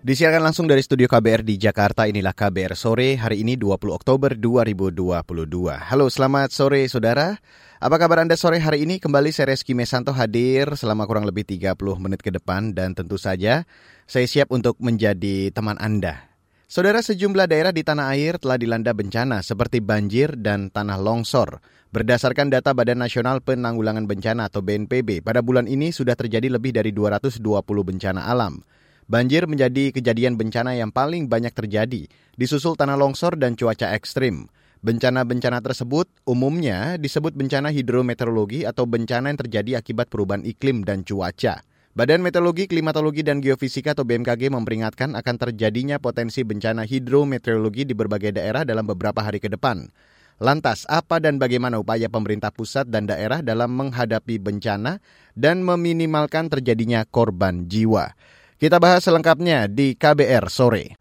Disiarkan langsung dari studio KBR di Jakarta, inilah KBR sore hari ini 20 Oktober 2022. Halo, selamat sore saudara. Apa kabar Anda sore hari ini? Kembali saya Reski Mesanto hadir selama kurang lebih 30 menit ke depan dan tentu saja saya siap untuk menjadi teman Anda. Saudara sejumlah daerah di tanah air telah dilanda bencana seperti banjir dan tanah longsor. Berdasarkan data Badan Nasional Penanggulangan Bencana atau BNPB, pada bulan ini sudah terjadi lebih dari 220 bencana alam. Banjir menjadi kejadian bencana yang paling banyak terjadi, disusul tanah longsor dan cuaca ekstrim. Bencana-bencana tersebut umumnya disebut bencana hidrometeorologi atau bencana yang terjadi akibat perubahan iklim dan cuaca. Badan Meteorologi, Klimatologi, dan Geofisika atau BMKG memperingatkan akan terjadinya potensi bencana hidrometeorologi di berbagai daerah dalam beberapa hari ke depan. Lantas, apa dan bagaimana upaya pemerintah pusat dan daerah dalam menghadapi bencana dan meminimalkan terjadinya korban jiwa? Kita bahas selengkapnya di KBR sore.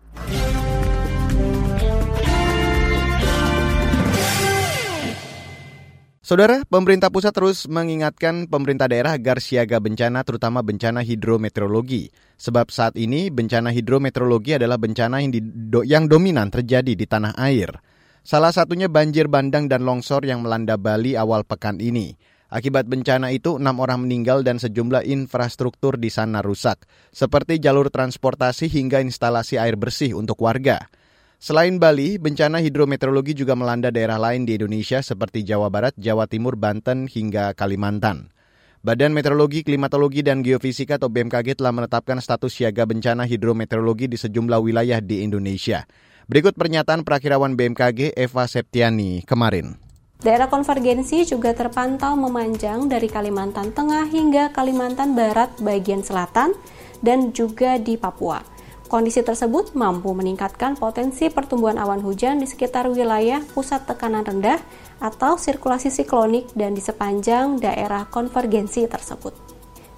Saudara, pemerintah pusat terus mengingatkan pemerintah daerah agar siaga bencana terutama bencana hidrometeorologi. Sebab saat ini bencana hidrometeorologi adalah bencana yang, di, yang dominan terjadi di tanah air. Salah satunya banjir bandang dan longsor yang melanda Bali awal pekan ini. Akibat bencana itu, enam orang meninggal dan sejumlah infrastruktur di sana rusak, seperti jalur transportasi hingga instalasi air bersih untuk warga. Selain Bali, bencana hidrometeorologi juga melanda daerah lain di Indonesia seperti Jawa Barat, Jawa Timur, Banten, hingga Kalimantan. Badan Meteorologi, Klimatologi, dan Geofisika atau BMKG telah menetapkan status siaga bencana hidrometeorologi di sejumlah wilayah di Indonesia. Berikut pernyataan perakirawan BMKG Eva Septiani kemarin. Daerah konvergensi juga terpantau memanjang dari Kalimantan Tengah hingga Kalimantan Barat bagian selatan dan juga di Papua. Kondisi tersebut mampu meningkatkan potensi pertumbuhan awan hujan di sekitar wilayah pusat tekanan rendah atau sirkulasi siklonik dan di sepanjang daerah konvergensi tersebut.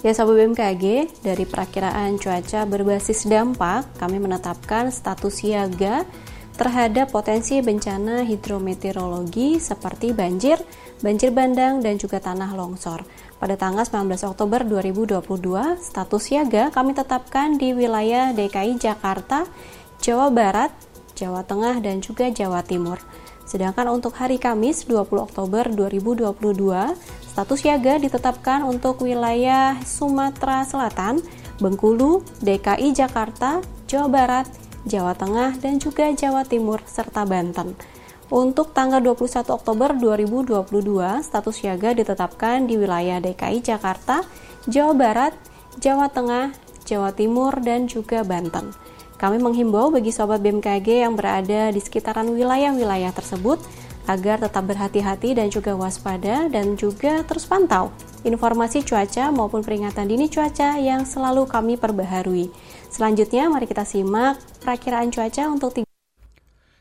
Ya Sobat BMKG, dari perakiraan cuaca berbasis dampak, kami menetapkan status siaga terhadap potensi bencana hidrometeorologi seperti banjir, banjir bandang, dan juga tanah longsor. Pada tanggal 19 Oktober 2022, status siaga kami tetapkan di wilayah DKI Jakarta, Jawa Barat, Jawa Tengah, dan juga Jawa Timur. Sedangkan untuk hari Kamis 20 Oktober 2022, status siaga ditetapkan untuk wilayah Sumatera Selatan, Bengkulu, DKI Jakarta, Jawa Barat, Jawa Tengah, dan juga Jawa Timur, serta Banten. Untuk tanggal 21 Oktober 2022, status siaga ditetapkan di wilayah DKI Jakarta, Jawa Barat, Jawa Tengah, Jawa Timur, dan juga Banten. Kami menghimbau bagi sobat BMKG yang berada di sekitaran wilayah-wilayah tersebut agar tetap berhati-hati dan juga waspada dan juga terus pantau informasi cuaca maupun peringatan dini cuaca yang selalu kami perbaharui. Selanjutnya mari kita simak perakiraan cuaca untuk tiga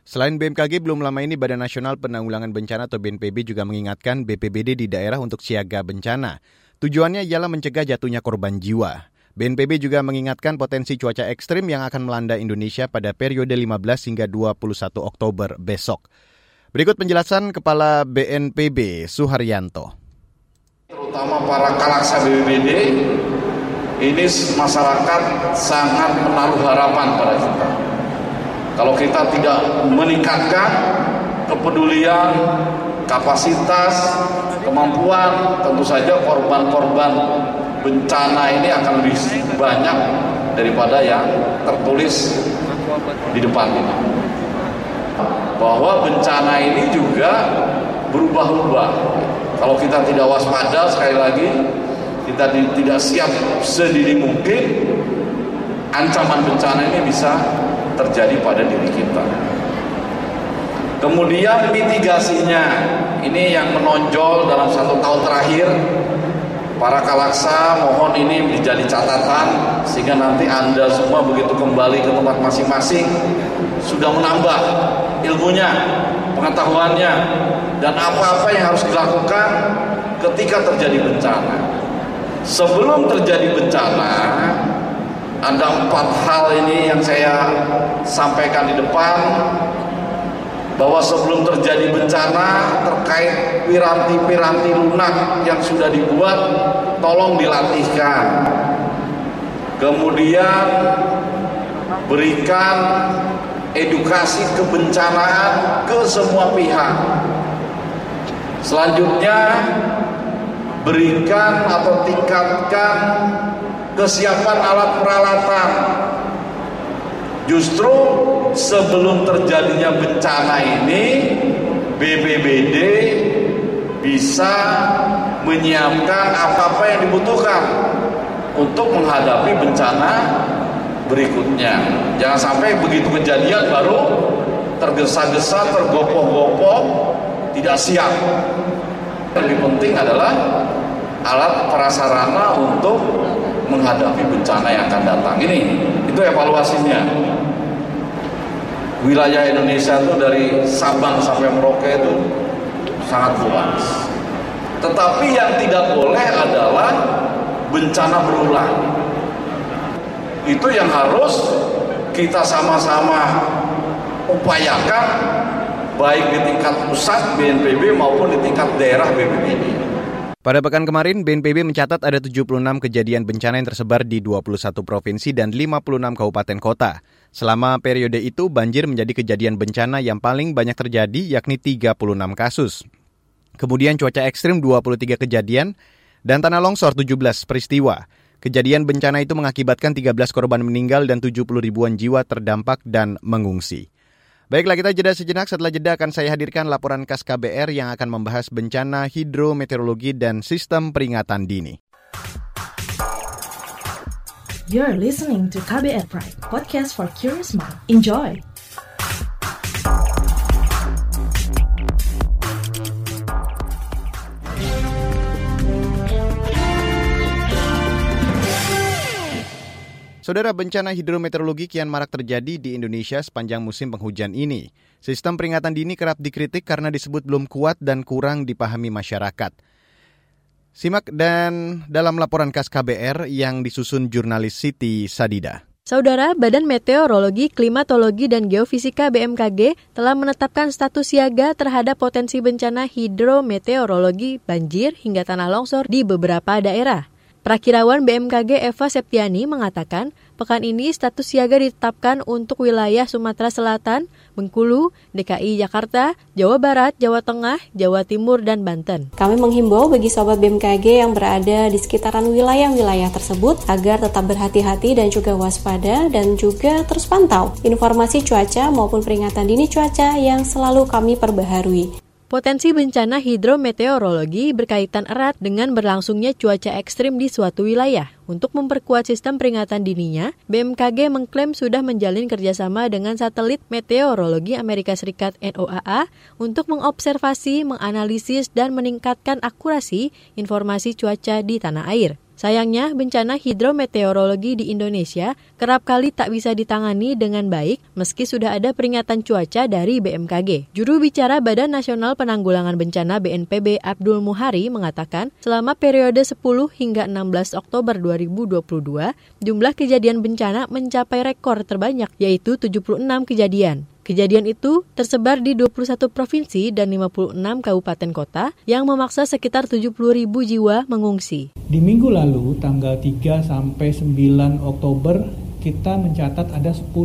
Selain BMKG, belum lama ini Badan Nasional Penanggulangan Bencana atau BNPB juga mengingatkan BPBD di daerah untuk siaga bencana. Tujuannya ialah mencegah jatuhnya korban jiwa. BNPB juga mengingatkan potensi cuaca ekstrim yang akan melanda Indonesia pada periode 15 hingga 21 Oktober besok. Berikut penjelasan Kepala BNPB Suharyanto. Terutama para kalaksa BPBD, ini masyarakat sangat menaruh harapan pada kita. Kalau kita tidak meningkatkan kepedulian, kapasitas, kemampuan, tentu saja korban-korban bencana ini akan lebih banyak daripada yang tertulis di depan ini. Bahwa bencana ini juga berubah-ubah. Kalau kita tidak waspada sekali lagi kita tidak siap sedini mungkin, ancaman bencana ini bisa terjadi pada diri kita. Kemudian mitigasinya, ini yang menonjol dalam satu tahun terakhir. Para kalaksa mohon ini menjadi catatan sehingga nanti Anda semua begitu kembali ke tempat masing-masing sudah menambah ilmunya, pengetahuannya, dan apa-apa yang harus dilakukan ketika terjadi bencana sebelum terjadi bencana ada empat hal ini yang saya sampaikan di depan bahwa sebelum terjadi bencana terkait piranti-piranti lunak yang sudah dibuat tolong dilatihkan. Kemudian berikan edukasi kebencanaan ke semua pihak. Selanjutnya berikan atau tingkatkan kesiapan alat peralatan. Justru sebelum terjadinya bencana ini, BBBD bisa menyiapkan apa-apa yang dibutuhkan untuk menghadapi bencana berikutnya. Jangan sampai begitu kejadian baru tergesa-gesa, tergopoh-gopoh, tidak siap. Yang lebih penting adalah alat prasarana untuk menghadapi bencana yang akan datang. Ini itu evaluasinya. Wilayah Indonesia itu dari Sabang sampai Merauke itu sangat luas. Tetapi yang tidak boleh adalah bencana berulang. Itu yang harus kita sama-sama upayakan baik di tingkat pusat BNPB maupun di tingkat daerah BPBD. Pada pekan kemarin, BNPB mencatat ada 76 kejadian bencana yang tersebar di 21 provinsi dan 56 kabupaten kota. Selama periode itu, banjir menjadi kejadian bencana yang paling banyak terjadi, yakni 36 kasus. Kemudian cuaca ekstrim 23 kejadian, dan tanah longsor 17 peristiwa. Kejadian bencana itu mengakibatkan 13 korban meninggal dan 70 ribuan jiwa terdampak dan mengungsi. Baiklah kita jeda sejenak setelah jeda akan saya hadirkan laporan khas KBR yang akan membahas bencana hidrometeorologi dan sistem peringatan dini. You're listening to KBR Pride, podcast for curious mind. Enjoy! Saudara bencana hidrometeorologi kian marak terjadi di Indonesia sepanjang musim penghujan ini. Sistem peringatan dini kerap dikritik karena disebut belum kuat dan kurang dipahami masyarakat. Simak dan dalam laporan khas KBR yang disusun jurnalis Siti Sadida. Saudara, Badan Meteorologi, Klimatologi, dan Geofisika BMKG telah menetapkan status siaga terhadap potensi bencana hidrometeorologi, banjir, hingga tanah longsor di beberapa daerah. Prakirawan BMKG Eva Septiani mengatakan, pekan ini status siaga ditetapkan untuk wilayah Sumatera Selatan, Bengkulu, DKI Jakarta, Jawa Barat, Jawa Tengah, Jawa Timur, dan Banten. Kami menghimbau bagi sobat BMKG yang berada di sekitaran wilayah-wilayah tersebut agar tetap berhati-hati dan juga waspada dan juga terus pantau informasi cuaca maupun peringatan dini cuaca yang selalu kami perbaharui. Potensi bencana hidrometeorologi berkaitan erat dengan berlangsungnya cuaca ekstrim di suatu wilayah. Untuk memperkuat sistem peringatan dininya, BMKG mengklaim sudah menjalin kerjasama dengan satelit meteorologi Amerika Serikat NOAA untuk mengobservasi, menganalisis, dan meningkatkan akurasi informasi cuaca di tanah air. Sayangnya, bencana hidrometeorologi di Indonesia kerap kali tak bisa ditangani dengan baik meski sudah ada peringatan cuaca dari BMKG. Juru bicara Badan Nasional Penanggulangan Bencana BNPB Abdul Muhari mengatakan, selama periode 10 hingga 16 Oktober 2022, jumlah kejadian bencana mencapai rekor terbanyak yaitu 76 kejadian. Kejadian itu tersebar di 21 provinsi dan 56 kabupaten kota yang memaksa sekitar 70 ribu jiwa mengungsi. Di minggu lalu, tanggal 3 sampai 9 Oktober, kita mencatat ada 10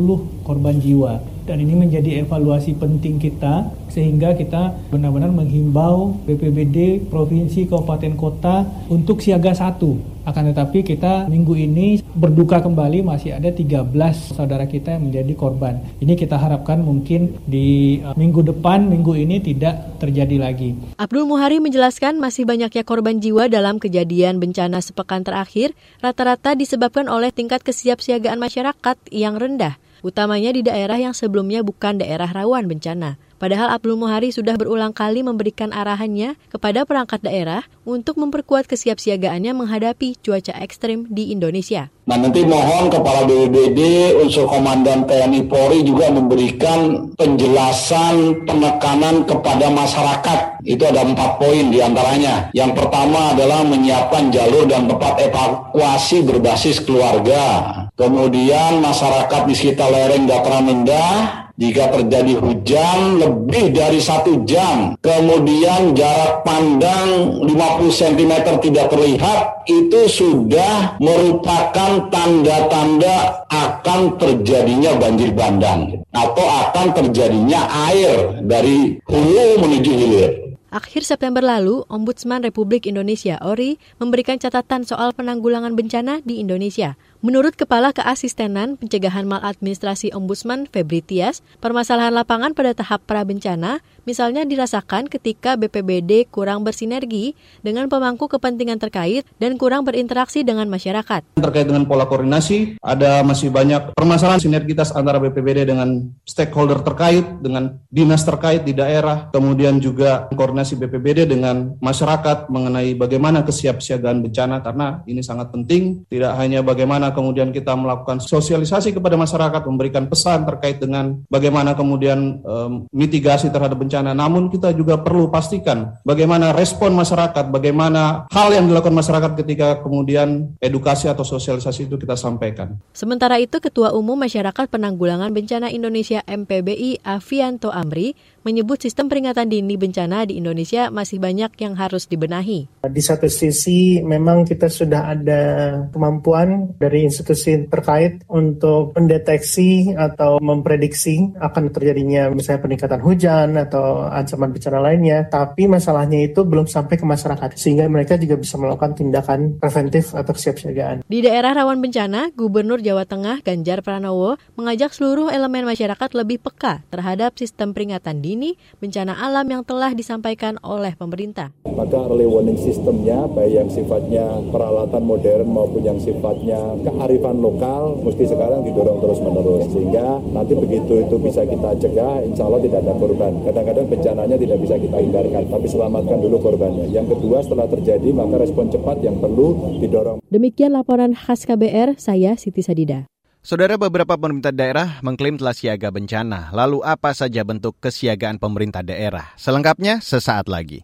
korban jiwa. Dan ini menjadi evaluasi penting kita sehingga kita benar-benar menghimbau BPBD Provinsi Kabupaten Kota untuk siaga satu akan tetapi kita minggu ini berduka kembali masih ada 13 saudara kita yang menjadi korban. Ini kita harapkan mungkin di uh, minggu depan, minggu ini tidak terjadi lagi. Abdul Muhari menjelaskan masih banyaknya korban jiwa dalam kejadian bencana sepekan terakhir, rata-rata disebabkan oleh tingkat kesiapsiagaan masyarakat yang rendah, utamanya di daerah yang sebelumnya bukan daerah rawan bencana. Padahal Abdul Muhari sudah berulang kali memberikan arahannya kepada perangkat daerah untuk memperkuat kesiapsiagaannya menghadapi cuaca ekstrim di Indonesia. Nah nanti mohon Kepala BPBD, unsur Komandan TNI Polri juga memberikan penjelasan penekanan kepada masyarakat Itu ada empat poin di antaranya. Yang pertama adalah menyiapkan jalur dan tempat evakuasi berbasis keluarga. Kemudian masyarakat di sekitar lereng dataran rendah jika terjadi hujan lebih dari satu jam, kemudian jarak pandang 50 cm tidak terlihat, itu sudah merupakan tanda-tanda akan terjadinya banjir bandang atau akan terjadinya air dari hulu menuju hilir. Akhir September lalu, Ombudsman Republik Indonesia ORI memberikan catatan soal penanggulangan bencana di Indonesia. Menurut Kepala Keasistenan Pencegahan Maladministrasi Ombudsman Febri Tias, permasalahan lapangan pada tahap pra-bencana misalnya dirasakan ketika BPBD kurang bersinergi dengan pemangku kepentingan terkait dan kurang berinteraksi dengan masyarakat. Terkait dengan pola koordinasi, ada masih banyak permasalahan sinergitas antara BPBD dengan stakeholder terkait, dengan dinas terkait di daerah, kemudian juga koordinasi BPBD dengan masyarakat mengenai bagaimana kesiapsiagaan bencana, karena ini sangat penting, tidak hanya bagaimana kemudian kita melakukan sosialisasi kepada masyarakat, memberikan pesan terkait dengan bagaimana kemudian um, mitigasi terhadap bencana. Namun kita juga perlu pastikan bagaimana respon masyarakat, bagaimana hal yang dilakukan masyarakat ketika kemudian edukasi atau sosialisasi itu kita sampaikan. Sementara itu Ketua Umum Masyarakat Penanggulangan Bencana Indonesia MPBI Avianto Amri menyebut sistem peringatan dini bencana di Indonesia masih banyak yang harus dibenahi. Di satu sisi memang kita sudah ada kemampuan dari institusi terkait untuk mendeteksi atau memprediksi akan terjadinya misalnya peningkatan hujan atau ancaman bencana lainnya, tapi masalahnya itu belum sampai ke masyarakat sehingga mereka juga bisa melakukan tindakan preventif atau kesiapsiagaan. Di daerah rawan bencana, Gubernur Jawa Tengah Ganjar Pranowo mengajak seluruh elemen masyarakat lebih peka terhadap sistem peringatan dini ini bencana alam yang telah disampaikan oleh pemerintah. Maka early warning sistemnya, baik yang sifatnya peralatan modern maupun yang sifatnya kearifan lokal, mesti sekarang didorong terus-menerus. Sehingga nanti begitu itu bisa kita cegah, insya Allah tidak ada korban. Kadang-kadang bencananya tidak bisa kita hindarkan, tapi selamatkan dulu korbannya. Yang kedua, setelah terjadi, maka respon cepat yang perlu didorong. Demikian laporan khas KBR, saya Siti Sadida. Saudara beberapa pemerintah daerah mengklaim telah siaga bencana. Lalu apa saja bentuk kesiagaan pemerintah daerah? Selengkapnya sesaat lagi.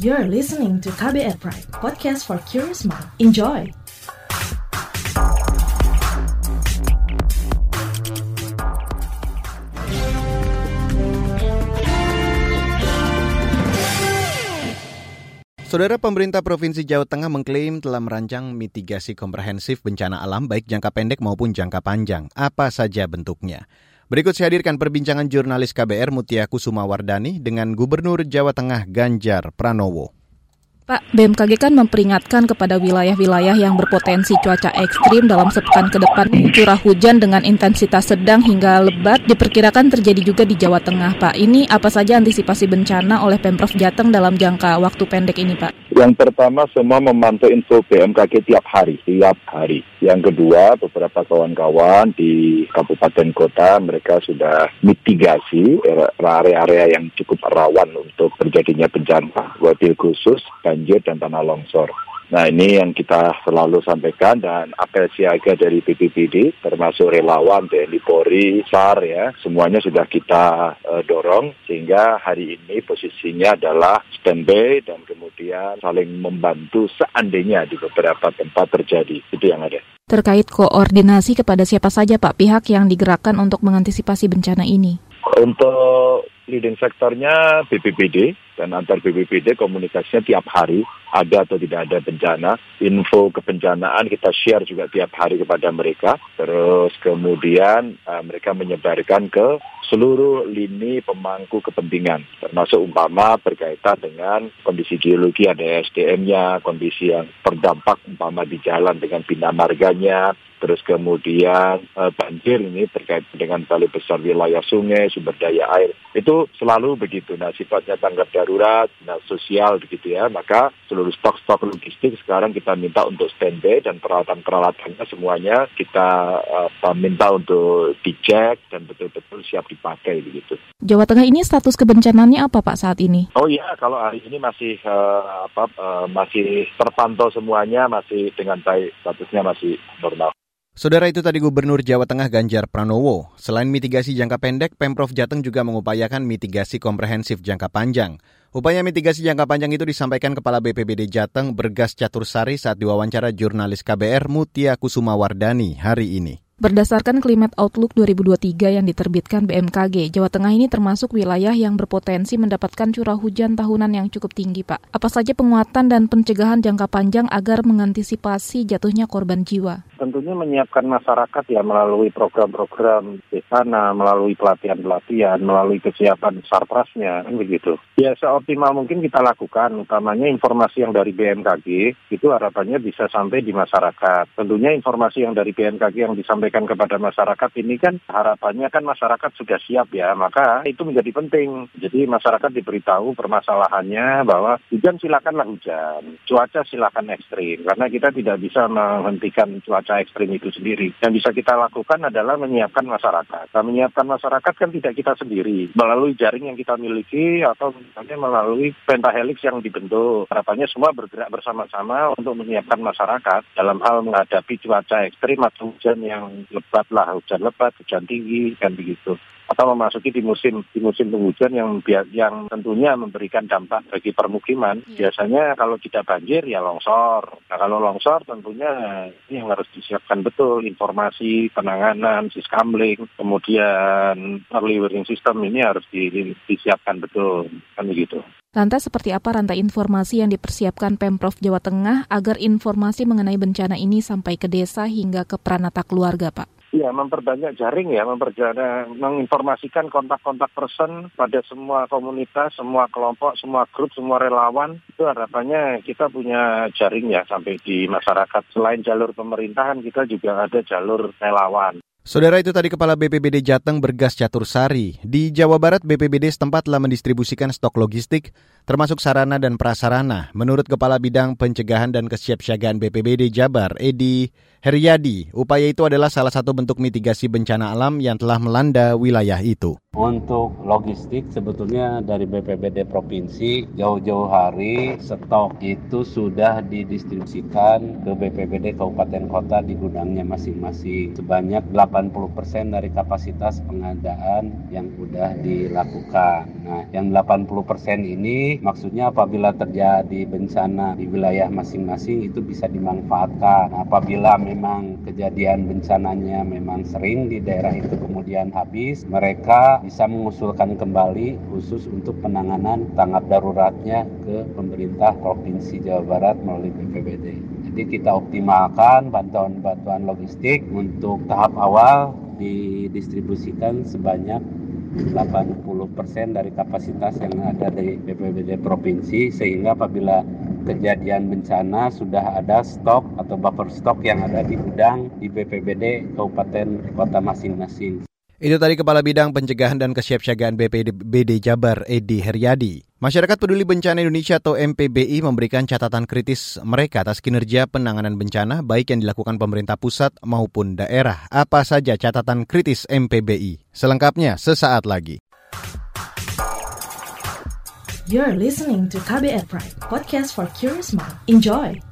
You're listening to KBR Pride, podcast for curious mind. Enjoy! Saudara pemerintah Provinsi Jawa Tengah mengklaim telah merancang mitigasi komprehensif bencana alam baik jangka pendek maupun jangka panjang. Apa saja bentuknya? Berikut saya hadirkan perbincangan jurnalis KBR Mutia Kusuma Wardani dengan Gubernur Jawa Tengah Ganjar Pranowo. Pak, BMKG kan memperingatkan kepada wilayah-wilayah yang berpotensi cuaca ekstrim dalam sepekan ke depan curah hujan dengan intensitas sedang hingga lebat diperkirakan terjadi juga di Jawa Tengah, Pak. Ini apa saja antisipasi bencana oleh Pemprov Jateng dalam jangka waktu pendek ini, Pak? Yang pertama semua memantau info BMKG tiap hari, tiap hari. Yang kedua, beberapa kawan-kawan di kabupaten kota mereka sudah mitigasi area-area yang cukup rawan untuk terjadinya bencana, wabil khusus dan banjir dan tanah longsor. Nah ini yang kita selalu sampaikan dan apel siaga dari BPBD termasuk relawan TNI Polri, SAR ya semuanya sudah kita uh, dorong sehingga hari ini posisinya adalah standby dan kemudian saling membantu seandainya di beberapa tempat terjadi itu yang ada. Terkait koordinasi kepada siapa saja Pak pihak yang digerakkan untuk mengantisipasi bencana ini? Untuk leading sektornya BPBD dan antar BPBD komunikasinya tiap hari ada atau tidak ada bencana. Info kebencanaan kita share juga tiap hari kepada mereka. Terus kemudian uh, mereka menyebarkan ke seluruh lini pemangku kepentingan. Termasuk umpama berkaitan dengan kondisi geologi ada SDM-nya, kondisi yang terdampak umpama di jalan dengan bina marganya, terus kemudian uh, banjir ini terkait dengan balai besar wilayah sungai, sumber daya air. Itu selalu begitu. Nah, sifatnya tanggap darurat, nah sosial begitu ya. Maka stok-stok logistik sekarang kita minta untuk standby dan peralatan-peralatannya semuanya kita uh, minta untuk dicek dan betul-betul siap dipakai begitu. Jawa Tengah ini status kebencananya apa Pak saat ini? Oh iya, kalau hari ini masih uh, apa uh, masih terpantau semuanya masih dengan baik statusnya masih normal. Saudara itu tadi Gubernur Jawa Tengah Ganjar Pranowo. Selain mitigasi jangka pendek, Pemprov Jateng juga mengupayakan mitigasi komprehensif jangka panjang. Upaya mitigasi jangka panjang itu disampaikan Kepala BPBD Jateng Bergas Catursari saat diwawancara jurnalis KBR Mutia Kusuma Wardani hari ini. Berdasarkan Climate Outlook 2023 yang diterbitkan BMKG, Jawa Tengah ini termasuk wilayah yang berpotensi mendapatkan curah hujan tahunan yang cukup tinggi, Pak. Apa saja penguatan dan pencegahan jangka panjang agar mengantisipasi jatuhnya korban jiwa? Tentunya menyiapkan masyarakat ya melalui program-program di sana, melalui pelatihan-pelatihan, melalui kesiapan sarprasnya, kan begitu. Ya seoptimal mungkin kita lakukan, utamanya informasi yang dari BMKG, itu harapannya bisa sampai di masyarakat. Tentunya informasi yang dari BMKG yang disampaikan disampaikan kepada masyarakat ini kan harapannya kan masyarakat sudah siap ya, maka itu menjadi penting. Jadi masyarakat diberitahu permasalahannya bahwa hujan silakanlah hujan, cuaca silakan ekstrim, karena kita tidak bisa menghentikan cuaca ekstrim itu sendiri. Yang bisa kita lakukan adalah menyiapkan masyarakat. Nah, menyiapkan masyarakat kan tidak kita sendiri, melalui jaring yang kita miliki atau misalnya melalui pentahelix yang dibentuk. Harapannya semua bergerak bersama-sama untuk menyiapkan masyarakat dalam hal menghadapi cuaca ekstrim atau hujan yang lebat lah, hujan lebat, hujan tinggi, kan begitu. Atau memasuki di musim di musim penghujan yang yang tentunya memberikan dampak bagi permukiman. Yeah. Biasanya kalau tidak banjir ya longsor. Nah kalau longsor tentunya ini yang harus disiapkan betul informasi penanganan, siskamling, kemudian early warning system ini harus di, disiapkan betul, kan begitu. Lantas seperti apa rantai informasi yang dipersiapkan Pemprov Jawa Tengah agar informasi mengenai bencana ini sampai ke desa hingga ke pranata keluarga, Pak? Ya, memperbanyak jaring ya, memperbanyak menginformasikan kontak-kontak person pada semua komunitas, semua kelompok, semua grup, semua relawan. Itu harapannya kita punya jaring ya sampai di masyarakat. Selain jalur pemerintahan, kita juga ada jalur relawan. Saudara itu tadi Kepala BPBD Jateng Bergas Catur Sari. Di Jawa Barat, BPBD setempat telah mendistribusikan stok logistik, termasuk sarana dan prasarana. Menurut Kepala Bidang Pencegahan dan Kesiapsiagaan BPBD Jabar, Edi Heryadi, upaya itu adalah salah satu bentuk mitigasi bencana alam yang telah melanda wilayah itu. Untuk logistik sebetulnya dari BPBD Provinsi jauh-jauh hari stok itu sudah didistribusikan ke BPBD Kabupaten Kota di gudangnya masing-masing sebanyak 80% dari kapasitas pengadaan yang sudah dilakukan. Nah, yang 80% ini maksudnya apabila terjadi bencana di wilayah masing-masing itu bisa dimanfaatkan. Apabila memang kejadian bencananya memang sering di daerah itu kemudian habis, mereka bisa mengusulkan kembali khusus untuk penanganan tanggap daruratnya ke pemerintah Provinsi Jawa Barat melalui BPBD. Jadi kita optimalkan bantuan-bantuan logistik untuk tahap awal didistribusikan sebanyak 80% dari kapasitas yang ada di BPBD provinsi sehingga apabila kejadian bencana sudah ada stok atau buffer stok yang ada di gudang di BPBD kabupaten kota masing-masing. Itu tadi Kepala Bidang Pencegahan dan Kesiapsiagaan BPBD Jabar, Edi Heryadi. Masyarakat Peduli Bencana Indonesia atau MPBI memberikan catatan kritis mereka atas kinerja penanganan bencana baik yang dilakukan pemerintah pusat maupun daerah. Apa saja catatan kritis MPBI? Selengkapnya sesaat lagi. You're listening to KBR Pride, podcast for curious mind. Enjoy!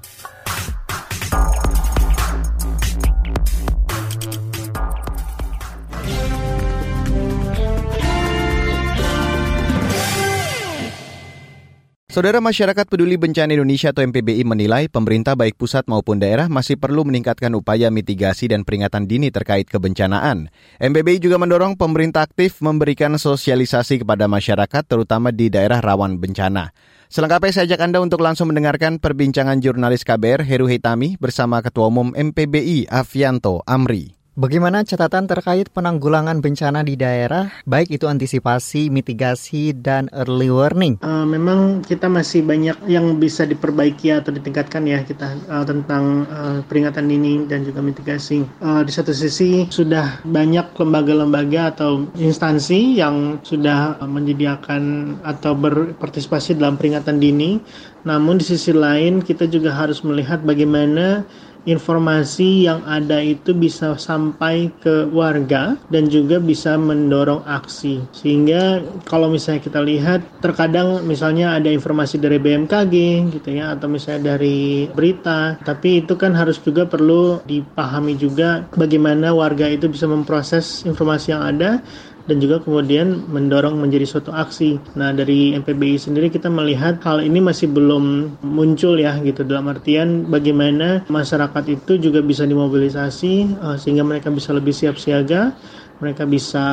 Saudara Masyarakat Peduli Bencana Indonesia atau MPBI menilai pemerintah baik pusat maupun daerah masih perlu meningkatkan upaya mitigasi dan peringatan dini terkait kebencanaan. MPBI juga mendorong pemerintah aktif memberikan sosialisasi kepada masyarakat terutama di daerah rawan bencana. Selengkapnya saya ajak Anda untuk langsung mendengarkan perbincangan jurnalis KBR Heru Hitami bersama Ketua Umum MPBI Avianto Amri. Bagaimana catatan terkait penanggulangan bencana di daerah, baik itu antisipasi, mitigasi, dan early warning? Uh, memang kita masih banyak yang bisa diperbaiki atau ditingkatkan ya kita uh, tentang uh, peringatan dini dan juga mitigasi. Uh, di satu sisi sudah banyak lembaga-lembaga atau instansi yang sudah menyediakan atau berpartisipasi dalam peringatan dini. Namun di sisi lain kita juga harus melihat bagaimana informasi yang ada itu bisa sampai ke warga dan juga bisa mendorong aksi. Sehingga kalau misalnya kita lihat terkadang misalnya ada informasi dari BMKG gitu ya atau misalnya dari berita, tapi itu kan harus juga perlu dipahami juga bagaimana warga itu bisa memproses informasi yang ada dan juga kemudian mendorong menjadi suatu aksi. Nah, dari MPBI sendiri kita melihat hal ini masih belum muncul ya gitu dalam artian bagaimana masyarakat itu juga bisa dimobilisasi uh, sehingga mereka bisa lebih siap siaga mereka bisa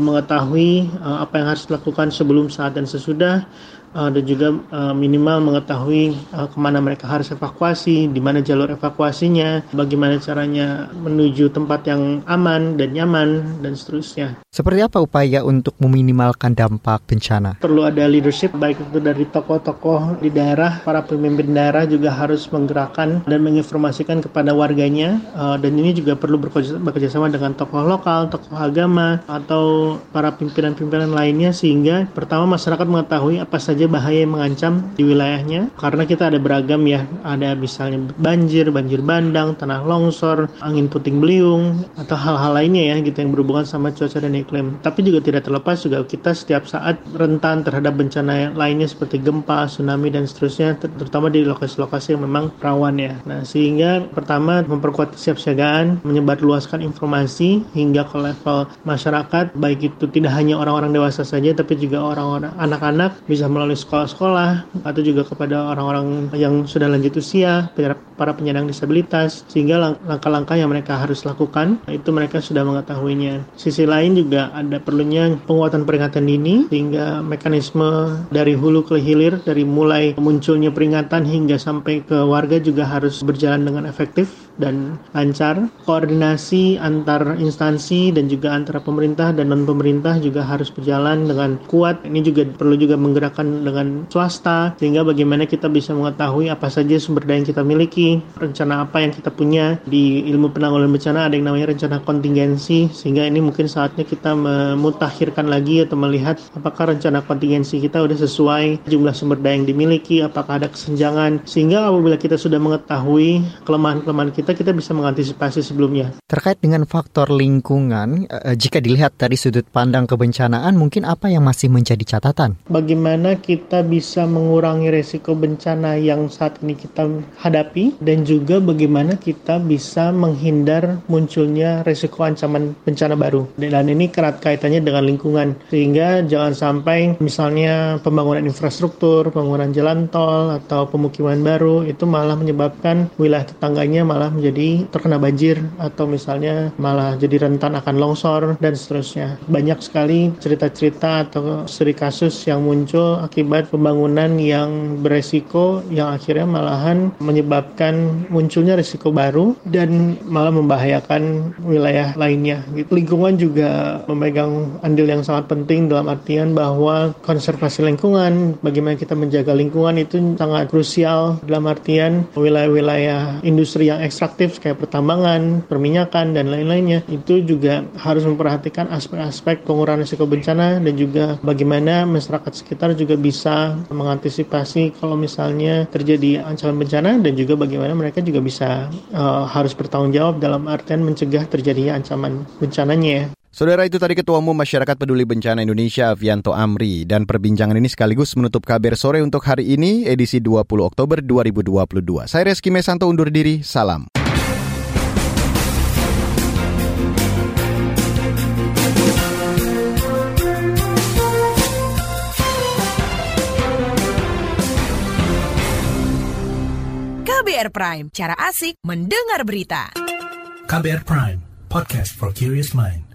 mengetahui uh, apa yang harus dilakukan sebelum saat dan sesudah uh, dan juga uh, minimal mengetahui uh, ke mana mereka harus evakuasi, di mana jalur evakuasinya, bagaimana caranya menuju tempat yang aman dan nyaman dan seterusnya. Seperti apa upaya untuk meminimalkan dampak bencana? Perlu ada leadership baik itu dari tokoh-tokoh di daerah, para pemimpin daerah juga harus menggerakkan dan menginformasikan kepada warganya uh, dan ini juga perlu bekerjasama dengan tokoh lokal, tokoh agama atau para pimpinan-pimpinan lainnya sehingga pertama masyarakat mengetahui apa saja saja bahaya yang mengancam di wilayahnya karena kita ada beragam ya. Ada misalnya banjir banjir bandang tanah longsor angin puting beliung atau hal-hal lainnya ya gitu yang berhubungan sama cuaca dan iklim. Tapi juga tidak terlepas juga kita setiap saat rentan terhadap bencana lainnya seperti gempa tsunami dan seterusnya terutama di lokasi-lokasi yang memang rawan ya. Nah sehingga pertama memperkuat kesiapsiagaan menyebarluaskan informasi hingga ke level masyarakat baik itu tidak hanya orang-orang dewasa saja tapi juga orang-orang anak-anak bisa melalui melalui sekolah-sekolah atau juga kepada orang-orang yang sudah lanjut usia, para penyandang disabilitas, sehingga langkah-langkah yang mereka harus lakukan itu mereka sudah mengetahuinya. Sisi lain juga ada perlunya penguatan peringatan dini sehingga mekanisme dari hulu ke hilir dari mulai munculnya peringatan hingga sampai ke warga juga harus berjalan dengan efektif dan lancar. Koordinasi antar instansi dan juga antara pemerintah dan non pemerintah juga harus berjalan dengan kuat. Ini juga perlu juga menggerakkan dengan swasta sehingga bagaimana kita bisa mengetahui apa saja sumber daya yang kita miliki, rencana apa yang kita punya di ilmu penanggulangan bencana ada yang namanya rencana kontingensi sehingga ini mungkin saatnya kita memutakhirkan lagi atau melihat apakah rencana kontingensi kita sudah sesuai jumlah sumber daya yang dimiliki, apakah ada kesenjangan sehingga apabila kita sudah mengetahui kelemahan-kelemahan kita kita bisa mengantisipasi sebelumnya. Terkait dengan faktor lingkungan, eh, jika dilihat dari sudut pandang kebencanaan, mungkin apa yang masih menjadi catatan? Bagaimana kita bisa mengurangi resiko bencana yang saat ini kita hadapi dan juga bagaimana kita bisa menghindar munculnya resiko ancaman bencana baru. Dan ini kerat kaitannya dengan lingkungan sehingga jangan sampai misalnya pembangunan infrastruktur, pembangunan jalan tol atau pemukiman baru itu malah menyebabkan wilayah tetangganya malah menjadi terkena banjir atau misalnya malah jadi rentan akan longsor dan seterusnya. Banyak sekali cerita-cerita atau studi kasus yang muncul akibat pembangunan yang beresiko yang akhirnya malahan menyebabkan munculnya risiko baru dan malah membahayakan wilayah lainnya. Lingkungan juga memegang andil yang sangat penting dalam artian bahwa konservasi lingkungan, bagaimana kita menjaga lingkungan itu sangat krusial dalam artian wilayah-wilayah industri yang ekstraktif kayak pertambangan, perminyakan dan lain-lainnya itu juga harus memperhatikan aspek-aspek pengurangan risiko bencana dan juga bagaimana masyarakat sekitar juga bisa mengantisipasi kalau misalnya terjadi ancaman bencana dan juga bagaimana mereka juga bisa uh, harus bertanggung jawab dalam artian mencegah terjadinya ancaman bencananya. Saudara itu tadi Ketua Umum Masyarakat Peduli Bencana Indonesia Avianto Amri dan perbincangan ini sekaligus menutup kabar sore untuk hari ini edisi 20 Oktober 2022. Saya Reski Mesanto undur diri, salam. KBR Prime, cara asik mendengar berita. KBR Prime, podcast for curious mind.